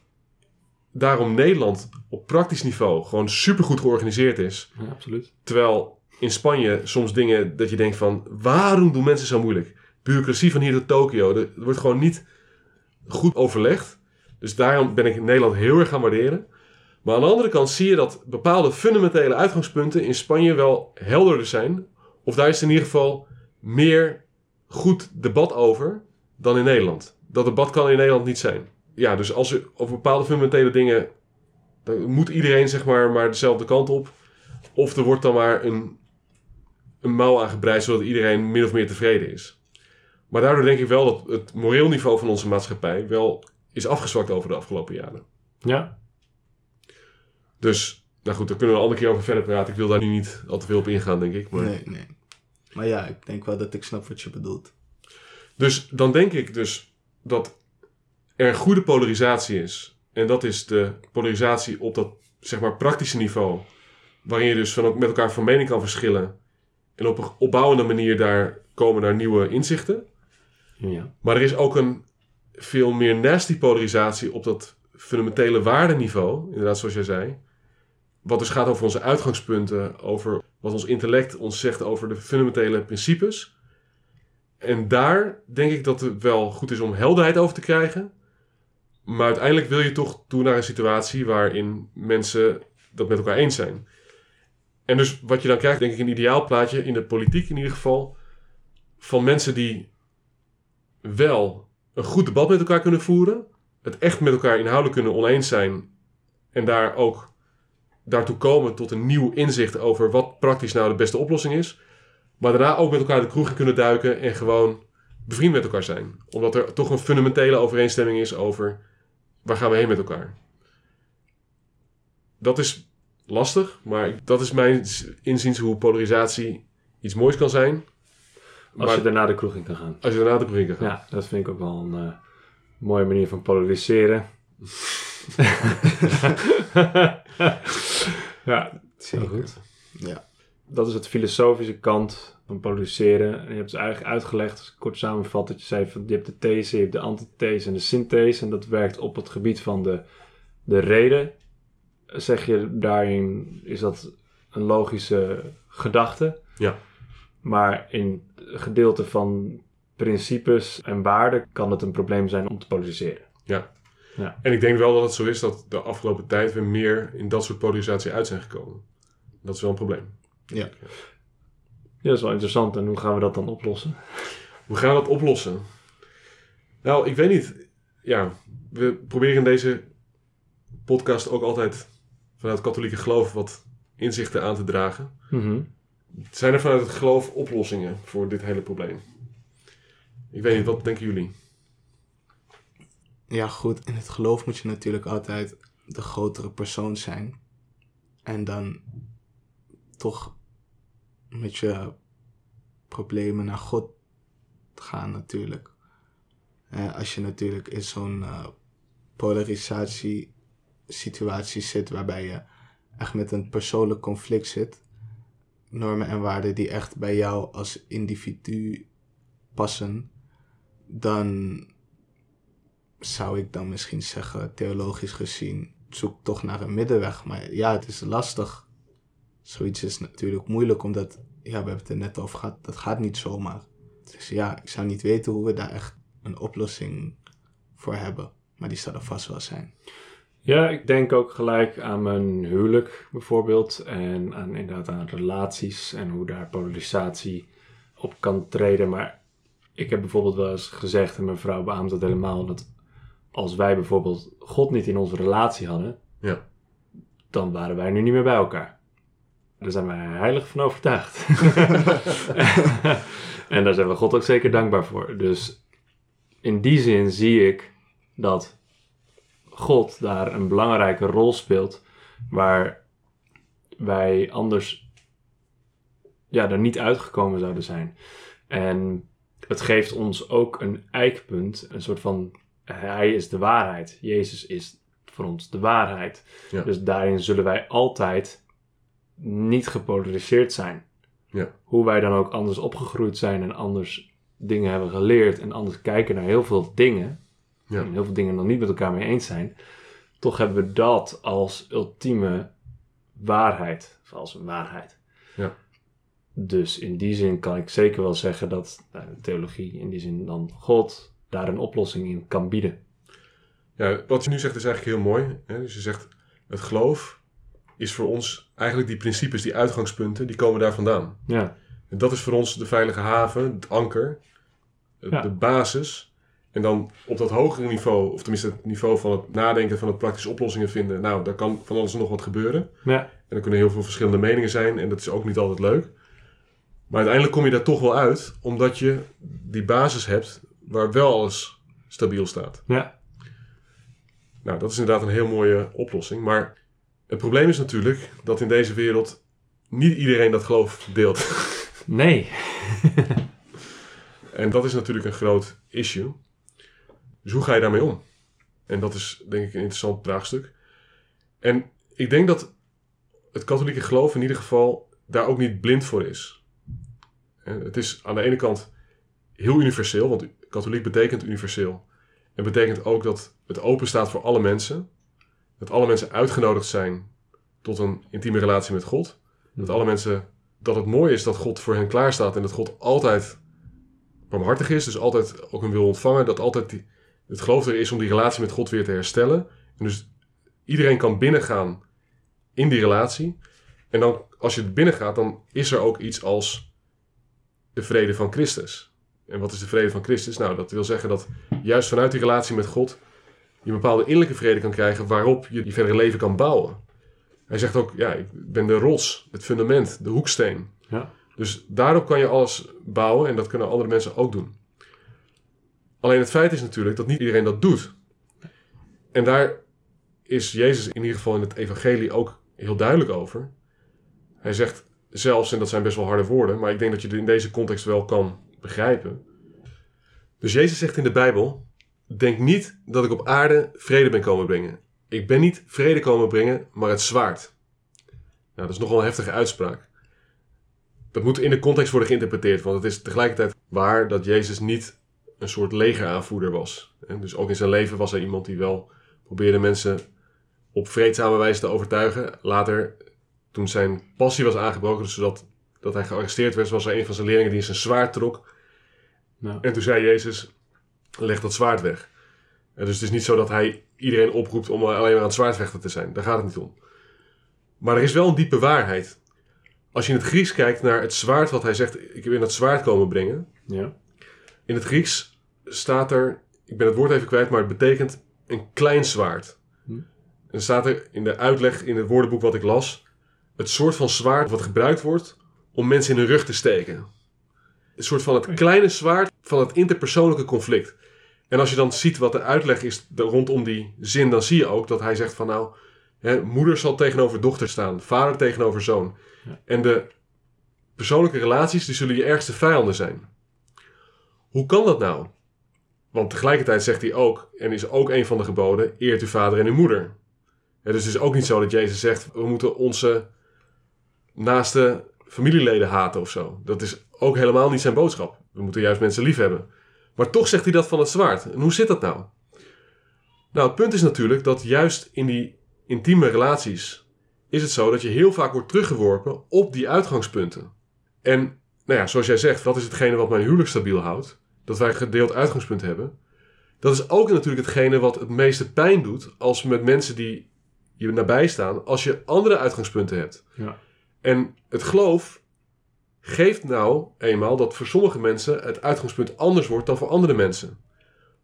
daarom Nederland op praktisch niveau gewoon supergoed georganiseerd is. ja, absoluut. Terwijl in Spanje soms dingen dat je denkt van waarom doen mensen zo moeilijk? Bureaucratie van hier tot Tokio, er wordt gewoon niet goed overlegd. Dus daarom ben ik in Nederland heel erg gaan waarderen. Maar aan de andere kant zie je dat bepaalde fundamentele uitgangspunten in Spanje wel helderder zijn. Of daar is in ieder geval meer goed debat over dan in Nederland. Dat debat kan in Nederland niet zijn. Ja, dus als er over bepaalde fundamentele dingen. moet iedereen zeg maar, maar dezelfde kant op. Of er wordt dan maar een, een mouw aangebreid zodat iedereen min of meer tevreden is. Maar daardoor denk ik wel dat het moreel niveau van onze maatschappij wel is afgezwakt over de afgelopen jaren. Ja. Dus, nou goed, daar kunnen we een andere keer over verder praten. Ik wil daar nu niet al te veel op ingaan, denk ik. Maar... Nee, nee. Maar ja, ik denk wel dat ik snap wat je bedoelt. Dus dan denk ik dus dat er een goede polarisatie is. En dat is de polarisatie op dat zeg maar praktische niveau. Waarin je dus van, met elkaar van mening kan verschillen. En op een opbouwende manier daar komen naar nieuwe inzichten. Ja. Maar er is ook een veel meer nasty polarisatie op dat fundamentele waardeniveau. Inderdaad, zoals jij zei. Wat dus gaat over onze uitgangspunten. Over wat ons intellect ons zegt over de fundamentele principes. En daar denk ik dat het wel goed is om helderheid over te krijgen. Maar uiteindelijk wil je toch toe naar een situatie waarin mensen dat met elkaar eens zijn. En dus wat je dan krijgt, denk ik, een ideaal plaatje in de politiek in ieder geval. Van mensen die wel een goed debat met elkaar kunnen voeren. Het echt met elkaar inhoudelijk kunnen oneens zijn. En daar ook daartoe komen tot een nieuw inzicht over wat praktisch nou de beste oplossing is. Maar daarna ook met elkaar de kroeg in kunnen duiken en gewoon bevriend met elkaar zijn. Omdat er toch een fundamentele overeenstemming is over waar gaan we heen met elkaar. Dat is lastig, maar dat is mijn inziens hoe polarisatie iets moois kan zijn. Als Maar je daarna de kroeg in kan gaan. als je daarna de proef in kan gaan. Ja, dat vind ik ook wel een eh, mooie manier van polariseren. ja, Zeker. goed. Ja. Dat is het filosofische kant van polariseren. En je hebt het eigenlijk uitgelegd, als kort samenvat, dat je zei van je hebt de these, je hebt de antithese en de synthese. En dat werkt op het gebied van de, de reden. Zeg je daarin, is dat een logische gedachte? Ja. Maar in gedeelte van principes en waarden kan het een probleem zijn om te polariseren. En ik denk wel dat het zo is dat de afgelopen tijd we meer in dat soort polarisatie uit zijn gekomen. Dat is wel een probleem. Ja. Ja, dat is wel interessant. En hoe gaan we dat dan oplossen? Hoe gaan we dat oplossen? Nou, ik weet niet. Ja, we proberen in deze podcast ook altijd vanuit het katholieke geloof wat inzichten aan te dragen. Mhm. Zijn er vanuit het geloof oplossingen voor dit hele probleem? Ik weet niet, wat denken jullie? Ja, goed. In het geloof moet je natuurlijk altijd de grotere persoon zijn. En dan toch met je problemen naar God gaan natuurlijk. Eh, als je natuurlijk in zo'n eh, polarisatie situatie zit waarbij je echt met een persoonlijk conflict zit. Normen en waarden die echt bij jou als individu passen. Dan zou ik dan misschien zeggen, theologisch gezien, zoek toch naar een middenweg. Maar ja, het is lastig. Zoiets is natuurlijk moeilijk, omdat, ja, we hebben het er net over gehad, dat gaat niet zomaar. Dus ja, ik zou niet weten hoe we daar echt een oplossing voor hebben. Maar die zal er vast wel zijn. Ja, ik denk ook gelijk aan mijn huwelijk bijvoorbeeld. En aan, inderdaad aan relaties en hoe daar polarisatie op kan treden. Maar ik heb bijvoorbeeld wel eens gezegd, en mijn vrouw beaamt dat helemaal, dat als wij bijvoorbeeld God niet in onze relatie hadden, Ja. dan waren wij nu niet meer bij elkaar. Daar zijn wij heilig van overtuigd. en daar zijn we God ook zeker dankbaar voor. Dus in die zin zie ik dat God daar een belangrijke rol speelt, waar wij anders ja, er niet uitgekomen zouden zijn. En het geeft ons ook een eikpunt, een soort van hij is de waarheid. Jezus is voor ons de waarheid. Ja. Dus daarin zullen wij altijd niet gepolariseerd zijn. Ja. Hoe wij dan ook anders opgegroeid zijn en anders dingen hebben geleerd en anders kijken naar heel veel dingen. Ja. En heel veel dingen dan niet met elkaar mee eens zijn. Toch hebben we dat als ultieme waarheid. Of als een waarheid. Ja. Dus in die zin kan ik zeker wel zeggen dat nou, de theologie, in die zin dan God, daar een oplossing in kan bieden. Ja, wat je nu zegt is eigenlijk heel mooi. Hè? Dus je zegt, het geloof is voor ons eigenlijk die principes, die uitgangspunten, die komen daar vandaan. Ja, En dat is voor ons de veilige haven, het anker, Ja. de basis. En dan op dat hogere niveau, of tenminste het niveau van het nadenken, van het praktische oplossingen vinden, nou, daar kan van alles en nog wat gebeuren. ja, En er kunnen heel veel verschillende meningen zijn en dat is ook niet altijd leuk. Maar uiteindelijk kom je daar toch wel uit, omdat je die basis hebt waar wel alles stabiel staat. ja. Nou, dat is inderdaad een heel mooie oplossing. Maar het probleem is natuurlijk dat in deze wereld niet iedereen dat geloof deelt. Nee. En dat is natuurlijk een groot issue. Dus hoe ga je daarmee om? En dat is denk ik een interessant vraagstuk. En ik denk dat het katholieke geloof in ieder geval daar ook niet blind voor is. En Het is aan de ene kant heel universeel, want katholiek betekent universeel. En betekent ook dat het open staat voor alle mensen. Dat alle mensen uitgenodigd zijn tot een intieme relatie met God. Dat alle mensen, dat het mooi is dat God voor hen klaar staat en dat God altijd barmhartig is, dus altijd ook een wil ontvangen, dat altijd die, het geloof er is om die relatie met God weer te herstellen. En dus iedereen kan binnengaan in die relatie. En dan, als je binnen gaat, dan is er ook iets als de vrede van Christus. En wat is de vrede van Christus? Nou, dat wil zeggen dat juist vanuit die relatie met God je een bepaalde innerlijke vrede kan krijgen waarop je je verdere leven kan bouwen. Hij zegt ook, ja, ik ben de rots, het fundament, de hoeksteen. Ja. Dus daarop kan je alles bouwen en dat kunnen andere mensen ook doen. Alleen het feit is natuurlijk dat niet iedereen dat doet. En daar is Jezus in ieder geval in het evangelie ook heel duidelijk over. Hij zegt zelfs, en dat zijn best wel harde woorden, maar ik denk dat je het in deze context wel kan begrijpen. Dus Jezus zegt in de Bijbel: Denk niet dat ik op aarde vrede ben komen brengen. Ik ben niet vrede komen brengen, maar het zwaard. Nou, dat is nogal een heftige uitspraak. Dat moet in de context worden geïnterpreteerd, want het is tegelijkertijd waar dat Jezus niet een soort legeraanvoerder was. En dus ook in zijn leven was hij iemand die wel probeerde mensen op vreedzame wijze te overtuigen. Later, toen zijn passie was aangebroken, dus zodat dat hij gearresteerd werd, was er een van zijn leerlingen die zijn zwaard trok. Nou, En toen zei Jezus, leg dat zwaard weg. En dus het is niet zo dat hij iedereen oproept om alleen maar aan het zwaard vechten te zijn. Daar gaat het niet om. Maar er is wel een diepe waarheid. Als je in het Grieks kijkt naar het zwaard wat hij zegt, ik wil dat zwaard komen brengen. ja. In het Grieks staat er, ik ben het woord even kwijt, maar het betekent een klein zwaard. Hm. En staat er in de uitleg in het woordenboek wat ik las, het soort van zwaard wat gebruikt wordt om mensen in hun rug te steken. Een soort van het kleine zwaard van het interpersoonlijke conflict. En als je dan ziet wat de uitleg is rondom die zin, dan zie je ook dat hij zegt van nou, hè, moeder zal tegenover dochter staan, vader tegenover zoon. Ja. En de persoonlijke relaties, die zullen je ergste vijanden zijn. Hoe kan dat nou? Want tegelijkertijd zegt hij ook, en is ook een van de geboden, eert uw vader en uw moeder. Dus het is ook niet zo dat Jezus zegt, we moeten onze naaste familieleden haten of zo. Dat is ook helemaal niet zijn boodschap. We moeten juist mensen lief hebben. Maar toch zegt hij dat van het zwaard. En hoe zit dat nou? Nou, het punt is natuurlijk dat juist in die intieme relaties is het zo dat je heel vaak wordt teruggeworpen op die uitgangspunten. En nou ja, zoals jij zegt, wat is hetgene wat mijn huwelijk stabiel houdt? Dat wij een gedeeld uitgangspunt hebben. Dat is ook natuurlijk hetgene wat het meeste pijn doet als met mensen die je nabij staan, als je andere uitgangspunten hebt. Ja. En het geloof geeft nou eenmaal dat voor sommige mensen het uitgangspunt anders wordt dan voor andere mensen.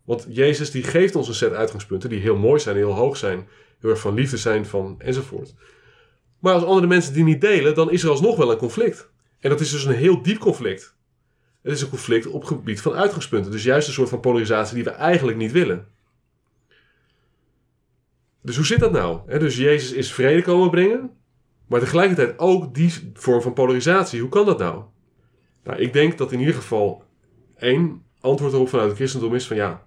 Want Jezus die geeft ons een set uitgangspunten die heel mooi zijn, heel hoog zijn, heel erg van liefde zijn van enzovoort. Maar als andere mensen die niet delen, dan is er alsnog wel een conflict. En dat is dus een heel diep conflict. Het is een conflict op gebied van uitgangspunten. Dus juist een soort van polarisatie die we eigenlijk niet willen. Dus hoe zit dat nou? Dus Jezus is vrede komen brengen, maar tegelijkertijd ook die vorm van polarisatie. Hoe kan dat nou? Nou, ik denk dat in ieder geval één antwoord erop vanuit het christendom is van ja,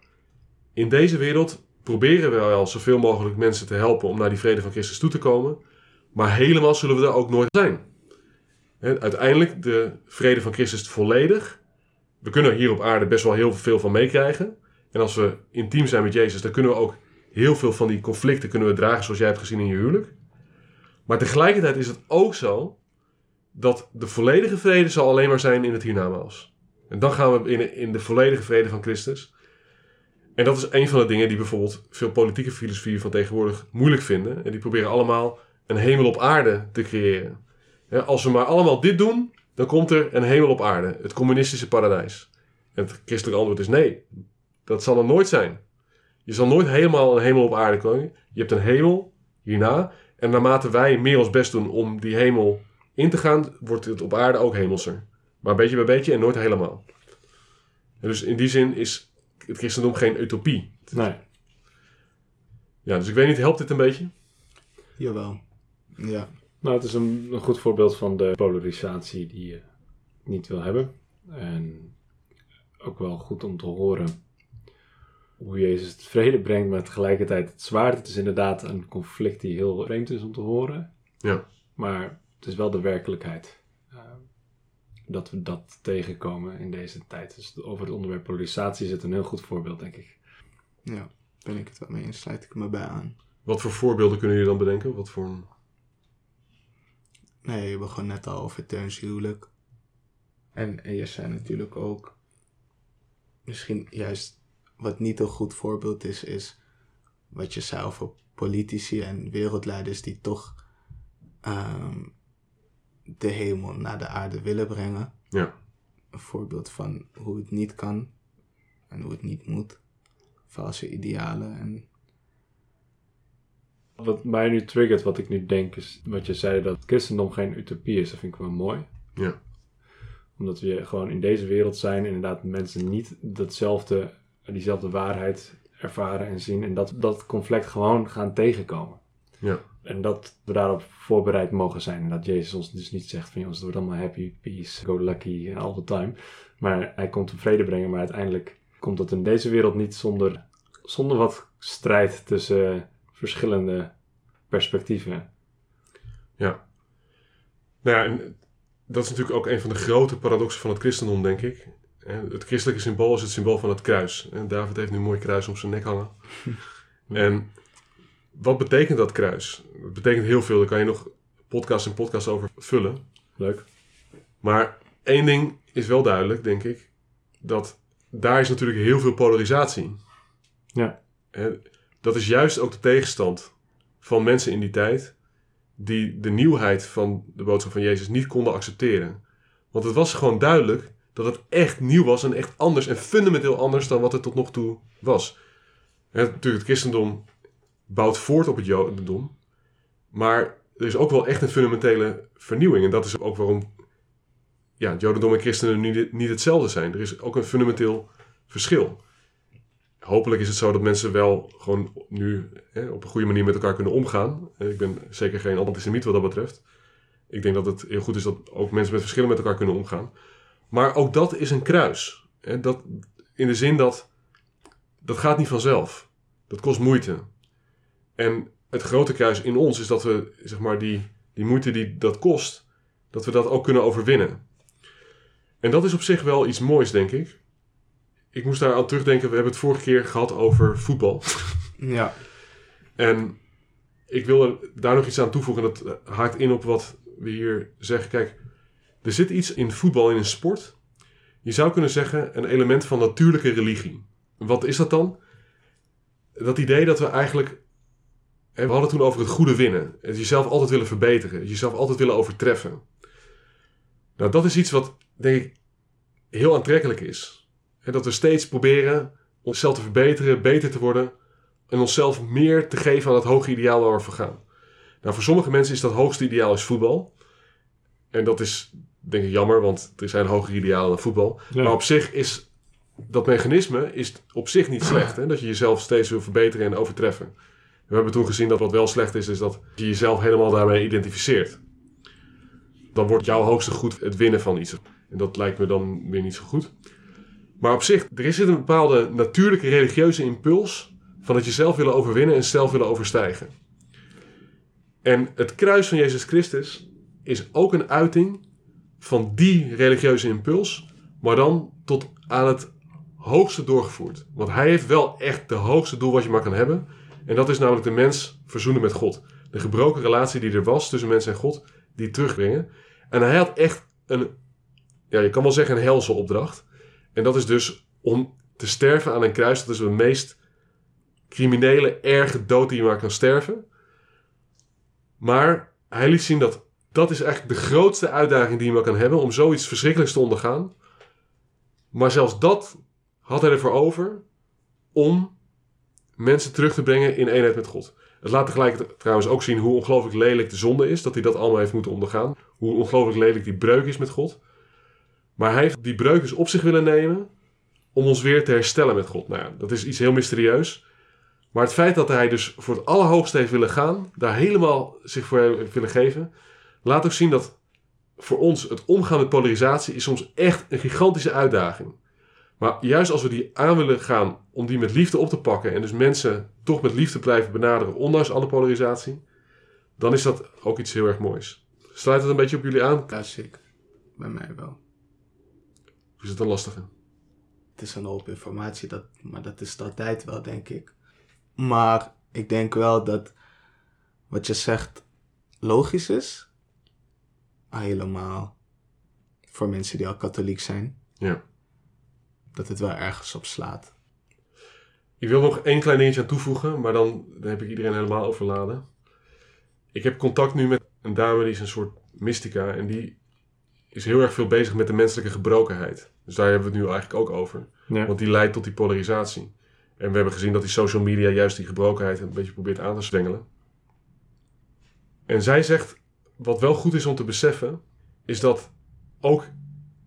in deze wereld proberen we wel zoveel mogelijk mensen te helpen om naar die vrede van Christus toe te komen, maar helemaal zullen we er ook nooit zijn. Uiteindelijk de vrede van Christus volledig. We kunnen hier op aarde best wel heel veel van meekrijgen. En als we intiem zijn met Jezus, dan kunnen we ook heel veel van die conflicten kunnen we dragen zoals jij hebt gezien in je huwelijk. Maar tegelijkertijd is het ook zo dat de volledige vrede zal alleen maar zijn in het hiernamaals. En dan gaan we in, in de volledige vrede van Christus. En dat is een van de dingen die bijvoorbeeld veel politieke filosofieën van tegenwoordig moeilijk vinden. En die proberen allemaal een hemel op aarde te creëren. Als we maar allemaal dit doen, dan komt er een hemel op aarde. Het communistische paradijs. En het christelijke antwoord is nee. Dat zal er nooit zijn. Je zal nooit helemaal een hemel op aarde komen. Je hebt een hemel hierna. En naarmate wij meer ons best doen om die hemel in te gaan, wordt het op aarde ook hemelser. Maar beetje bij beetje en nooit helemaal. En dus in die zin is het christendom geen utopie. Nee. Ja, dus ik weet niet, helpt dit een beetje? Jawel. Ja. Nou, het is een, een goed voorbeeld van de polarisatie die je niet wil hebben. En ook wel goed om te horen hoe Jezus het vrede brengt, maar tegelijkertijd het zwaard. Het is inderdaad een conflict die heel vreemd is om te horen. Ja. Maar het is wel de werkelijkheid. eh, dat we dat tegenkomen in deze tijd. Dus over het onderwerp polarisatie is het een heel goed voorbeeld, denk ik. Ja, ben ik het wel mee eens. Sluit ik me bij aan. Wat voor voorbeelden kunnen jullie dan bedenken? Wat voor een... Nee, je begon net al over Teuns huwelijk. En, en je zei natuurlijk ook... Misschien juist wat niet een goed voorbeeld is, is... Wat je zei over politici en wereldleiders die toch... ehm, de hemel naar de aarde willen brengen. Ja. Een voorbeeld van hoe het niet kan. En hoe het niet moet. Valse idealen en... Wat mij nu triggert, wat ik nu denk, is wat je zei dat christendom geen utopie is. Dat vind ik wel mooi. Ja. Omdat we gewoon in deze wereld zijn, inderdaad mensen niet datzelfde diezelfde waarheid ervaren en zien. En dat dat conflict gewoon gaan tegenkomen. Ja. En dat we daarop voorbereid mogen zijn. En dat Jezus ons dus niet zegt van jongens, het wordt allemaal happy, peace, go lucky all the time. Maar hij komt om vrede brengen. Maar uiteindelijk komt dat in deze wereld niet zonder, zonder wat strijd tussen verschillende perspectieven. Nou ja, en dat is natuurlijk ook een van de grote paradoxen van het christendom, denk ik. Het christelijke symbool is het symbool van het kruis. En David heeft nu een mooi kruis om zijn nek hangen. En wat betekent dat kruis? Dat betekent heel veel. Daar kan je nog podcast en podcast over vullen. Leuk. Maar één ding is wel duidelijk, denk ik. Dat daar is natuurlijk heel veel polarisatie. Ja. Dat is juist ook de tegenstand van mensen in die tijd. Die de nieuwheid van de boodschap van Jezus niet konden accepteren. Want het was gewoon duidelijk dat het echt nieuw was en echt anders en fundamenteel anders dan wat het tot nog toe was. Natuurlijk, het christendom bouwt voort op het jodendom. Maar er is ook wel echt een fundamentele vernieuwing. En dat is ook waarom ja, jodendom en christenen niet, niet hetzelfde zijn. Er is ook een fundamenteel verschil. Hopelijk is het zo dat mensen wel gewoon nu hè, op een goede manier met elkaar kunnen omgaan. Ik ben zeker geen antisemiet wat dat betreft. Ik denk dat het heel goed is dat ook mensen met verschillen met elkaar kunnen omgaan. Maar ook dat is een kruis. Hè, dat, in de zin dat dat gaat niet vanzelf. Dat kost moeite. En het grote kruis in ons is dat we zeg maar, die, die moeite die dat kost, dat we dat ook kunnen overwinnen. En dat is op zich wel iets moois, denk ik. Ik moest daar aan terugdenken. We hebben het vorige keer gehad over voetbal. Ja, En ik wil er daar nog iets aan toevoegen. Dat eh, haakt in op wat we hier zeggen. Kijk, er zit iets in voetbal, in een sport. Je zou kunnen zeggen een element van natuurlijke religie. Wat is dat dan? Dat idee dat we eigenlijk... hè, We hadden het toen over het goede winnen. Het jezelf altijd willen verbeteren. Jezelf altijd willen overtreffen. Nou, dat is iets wat, denk ik, heel aantrekkelijk is. Hè, Dat we steeds proberen onszelf te verbeteren, beter te worden en onszelf meer te geven aan het hoge ideaal waar we voor gaan. Nou, voor sommige mensen is dat hoogste ideaal is voetbal. En dat is, denk ik, jammer, want er zijn hogere idealen dan voetbal. Ja. Maar op zich is dat mechanisme is op zich niet slecht. Hè? Dat je jezelf steeds wil verbeteren en overtreffen. We hebben toen gezien dat wat wel slecht is, is dat je jezelf helemaal daarmee identificeert. Dan wordt jouw hoogste goed het winnen van iets. En dat lijkt me dan weer niet zo goed. Maar op zich, er zit een bepaalde natuurlijke religieuze impuls van het jezelf willen overwinnen en zelf willen overstijgen. En het kruis van Jezus Christus is ook een uiting van die religieuze impuls, maar dan tot aan het hoogste doorgevoerd. Want hij heeft wel echt de hoogste doel wat je maar kan hebben. En dat is namelijk de mens verzoenen met God. De gebroken relatie die er was tussen mens en God, die terugbrengen. En hij had echt een, ja, je kan wel zeggen een helse opdracht. En dat is dus om te sterven aan een kruis. Dat is de meest criminele, erge dood die je maar kan sterven. Maar hij liet zien dat dat is eigenlijk de grootste uitdaging die je maar kan hebben. Om zoiets verschrikkelijks te ondergaan. Maar zelfs dat had hij ervoor over om mensen terug te brengen in eenheid met God. Het laat tegelijkertijd trouwens ook zien hoe ongelooflijk lelijk de zonde is. Dat hij dat allemaal heeft moeten ondergaan. Hoe ongelooflijk lelijk die breuk is met God. Maar hij heeft die breuk dus op zich willen nemen om ons weer te herstellen met God. Nou dat is iets heel mysterieus. Maar het feit dat hij dus voor het allerhoogste heeft willen gaan, daar helemaal zich voor heeft willen geven, laat ook zien dat voor ons het omgaan met polarisatie is soms echt een gigantische uitdaging. Maar juist als we die aan willen gaan om die met liefde op te pakken en dus mensen toch met liefde blijven benaderen, ondanks alle polarisatie, dan is dat ook iets heel erg moois. Sluit het een beetje op jullie aan? ja. Bij mij wel. Is het een lastige? Het is een hoop informatie, dat, maar dat is altijd wel, denk ik. Maar ik denk wel dat wat je zegt logisch is. Helemaal voor mensen die al katholiek zijn. Ja. Dat het wel ergens op slaat. Ik wil nog één klein dingetje aan toevoegen, maar dan, dan heb ik iedereen helemaal overladen. Ik heb contact nu met een dame die is een soort mystica en die is heel erg veel bezig met de menselijke gebrokenheid. Dus daar hebben we het nu eigenlijk ook over. Ja. Want die leidt tot die polarisatie. En we hebben gezien dat die social media juist die gebrokenheid een beetje probeert aan te zwengelen. En zij zegt, wat wel goed is om te beseffen, is dat ook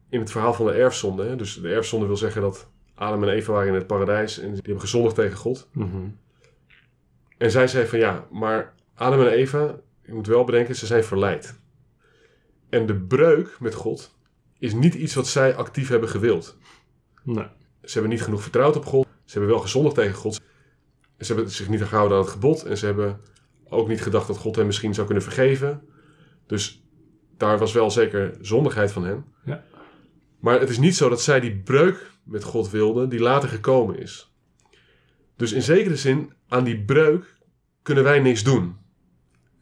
in het verhaal van de erfzonde, hè, dus de erfzonde wil zeggen dat Adam en Eva waren in het paradijs en die hebben gezondigd tegen God. Mhm. En zij zei van ja, maar Adam en Eva, je moet wel bedenken, ze zijn verleid. En de breuk met God is niet iets wat zij actief hebben gewild. Nee. Ze hebben niet genoeg vertrouwd op God. Ze hebben wel gezondigd tegen God. Ze hebben zich niet gehouden aan het gebod. En ze hebben ook niet gedacht dat God hen misschien zou kunnen vergeven. Dus daar was wel zeker zondigheid van hen. Ja. Maar het is niet zo dat zij die breuk met God wilden die later gekomen is. Dus in zekere zin, aan die breuk kunnen wij niks doen.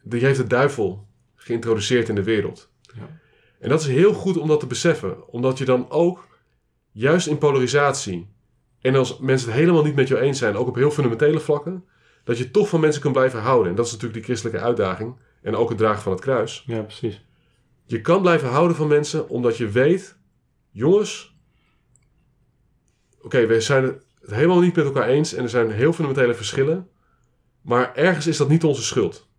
Die heeft de duivel geïntroduceerd in de wereld. Ja. En dat is heel goed om dat te beseffen. Omdat je dan ook, juist in polarisatie, en als mensen het helemaal niet met jou eens zijn, ook op heel fundamentele vlakken, dat je toch van mensen kunt blijven houden. En dat is natuurlijk die christelijke uitdaging. En ook het dragen van het kruis. Ja, precies. Je kan blijven houden van mensen omdat je weet, jongens, oké, we zijn het helemaal niet met elkaar eens en er zijn heel fundamentele verschillen, maar ergens is dat niet onze schuld.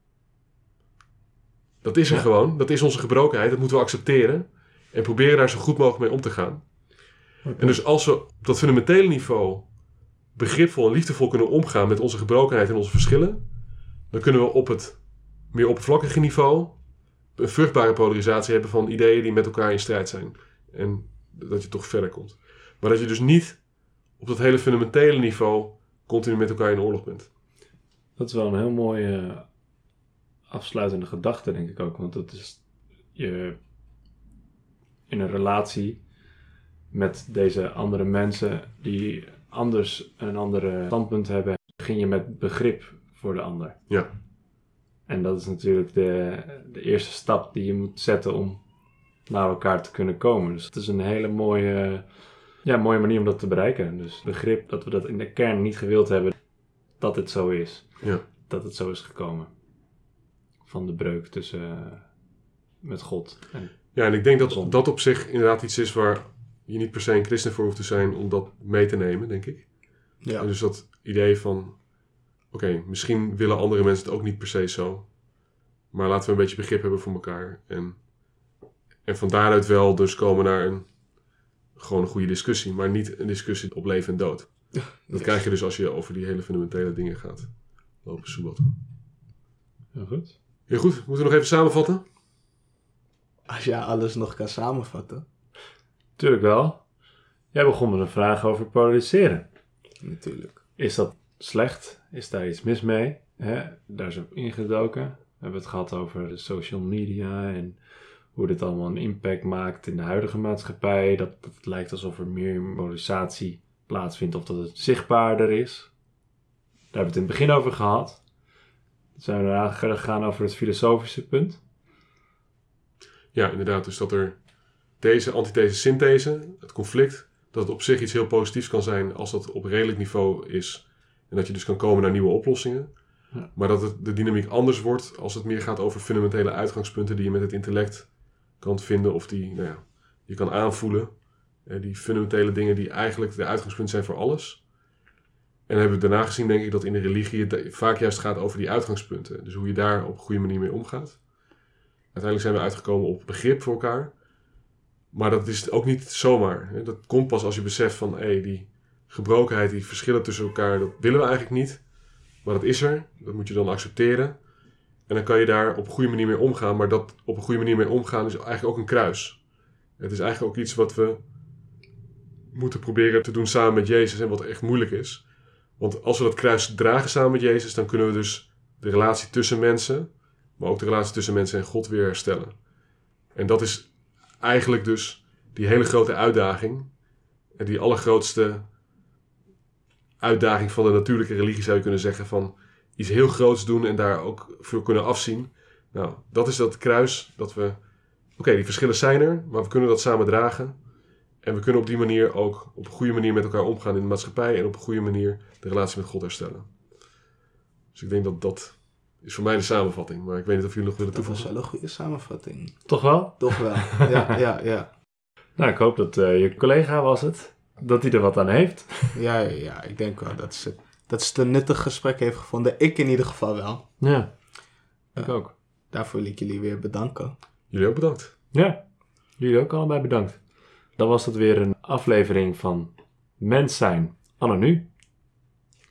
Dat is er Ja. gewoon, dat is onze gebrokenheid, dat moeten we accepteren en proberen daar zo goed mogelijk mee om te gaan. En dus als we op dat fundamentele niveau begripvol en liefdevol kunnen omgaan met onze gebrokenheid en onze verschillen, dan kunnen we op het meer oppervlakkige niveau een vruchtbare polarisatie hebben van ideeën die met elkaar in strijd zijn. En dat je toch verder komt. Maar dat je dus niet op dat hele fundamentele niveau continu met elkaar in oorlog bent. Dat is wel een heel mooie afsluitende gedachte, denk ik ook. Want dat is je in een relatie met deze andere mensen die anders een andere standpunt hebben, begin je met begrip voor de ander. Ja. En dat is natuurlijk de, de eerste stap die je moet zetten om naar elkaar te kunnen komen. Dus het is een hele mooie, ja, mooie manier om dat te bereiken. Dus begrip dat we dat in de kern niet gewild hebben, dat het zo is Ja. dat het zo is gekomen. Van de breuk tussen eh, met God. En, Ja, en ik denk dat dat op zich inderdaad iets is waar je niet per se een christen voor hoeft te zijn om dat mee te nemen, denk ik. Ja. En dus dat idee van, oké, misschien willen andere mensen het ook niet per se zo. Maar laten we een beetje begrip hebben voor elkaar. En, en van daaruit wel dus komen naar een, gewoon een goede discussie. Maar niet een discussie op leven en dood. Dat krijg je dus als je over die hele fundamentele dingen gaat lopen soebatten. heel goed. Heel goed, moeten we nog even samenvatten? Als jij alles nog kan samenvatten, Tuurlijk wel. Jij begon met een vraag over polariseren. natuurlijk. Is dat slecht? Is daar iets mis mee? Hè? Daar is op ingedoken. We hebben het gehad over de social media en hoe dit allemaal een impact maakt in de huidige maatschappij. Dat, dat het lijkt alsof er meer polarisatie plaatsvindt of dat het zichtbaarder is. Daar hebben we het in het begin over gehad. Zijn we daarna gegaan over het filosofische punt. Ja, inderdaad. Dus dat er deze antithese synthese, het conflict, dat het op zich iets heel positiefs kan zijn als dat op redelijk niveau is. En dat je dus kan komen naar nieuwe oplossingen. Ja. Maar dat het, de dynamiek anders wordt als het meer gaat over fundamentele uitgangspunten die je met het intellect kan vinden of die nou ja, je kan aanvoelen. Eh, die fundamentele dingen die eigenlijk de uitgangspunt zijn voor alles. En hebben we daarna gezien, denk ik, dat in de religie het vaak juist gaat over die uitgangspunten. Dus hoe je daar op een goede manier mee omgaat. Uiteindelijk zijn we uitgekomen op begrip voor elkaar. Maar dat is ook niet zomaar. Dat komt pas als je beseft van hé, die gebrokenheid, die verschillen tussen elkaar, dat willen we eigenlijk niet. Maar dat is er. Dat moet je dan accepteren. En dan kan je daar op een goede manier mee omgaan. Maar dat op een goede manier mee omgaan is eigenlijk ook een kruis. Het is eigenlijk ook iets wat we moeten proberen te doen samen met Jezus en wat echt moeilijk is. Want als we dat kruis dragen samen met Jezus, dan kunnen we dus de relatie tussen mensen, maar ook de relatie tussen mensen en God weer herstellen. En dat is eigenlijk dus die hele grote uitdaging. En die allergrootste uitdaging van de natuurlijke religie zou je kunnen zeggen. Van iets heel groots doen en daar ook voor kunnen afzien. Nou, dat is dat kruis dat we... Oké, die verschillen zijn er, maar we kunnen dat samen dragen. En we kunnen op die manier ook op een goede manier met elkaar omgaan in de maatschappij. En op een goede manier de relatie met God herstellen. Dus ik denk dat dat is voor mij de samenvatting. Maar ik weet niet of jullie nog willen Dat was toevoegen. wel een goede samenvatting. Toch wel? Toch wel. Ja, ja, ja. Nou, ik hoop dat eh, je collega was het. Dat hij er wat aan heeft. Ja, ja, ja. Ik denk wel dat ze, dat ze het een nuttig gesprek heeft gevonden. Ik in ieder geval wel. Ja, ik ook. Daarvoor wil ik jullie weer bedanken. Jullie ook bedankt. Ja, jullie ook allebei bedankt. Dan was het weer een aflevering van Mens zijn, anno nu.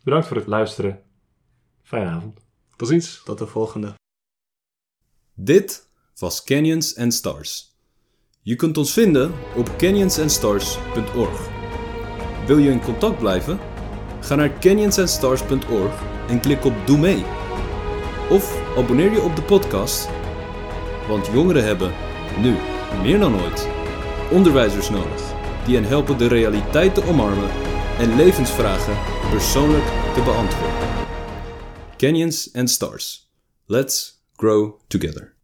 Bedankt voor het luisteren. Fijne avond. Tot ziens. Tot de volgende. Dit was Canyons and Stars. Je kunt ons vinden op canyonsandstars.org. Wil je in contact blijven? Ga naar canyonsandstars.org en klik op Doe mee. Of abonneer je op de podcast, want jongeren hebben, nu meer dan ooit, onderwijzers nodig die hen helpen de realiteit te omarmen en levensvragen persoonlijk te beantwoorden. Canyons and Stars. Let's grow together.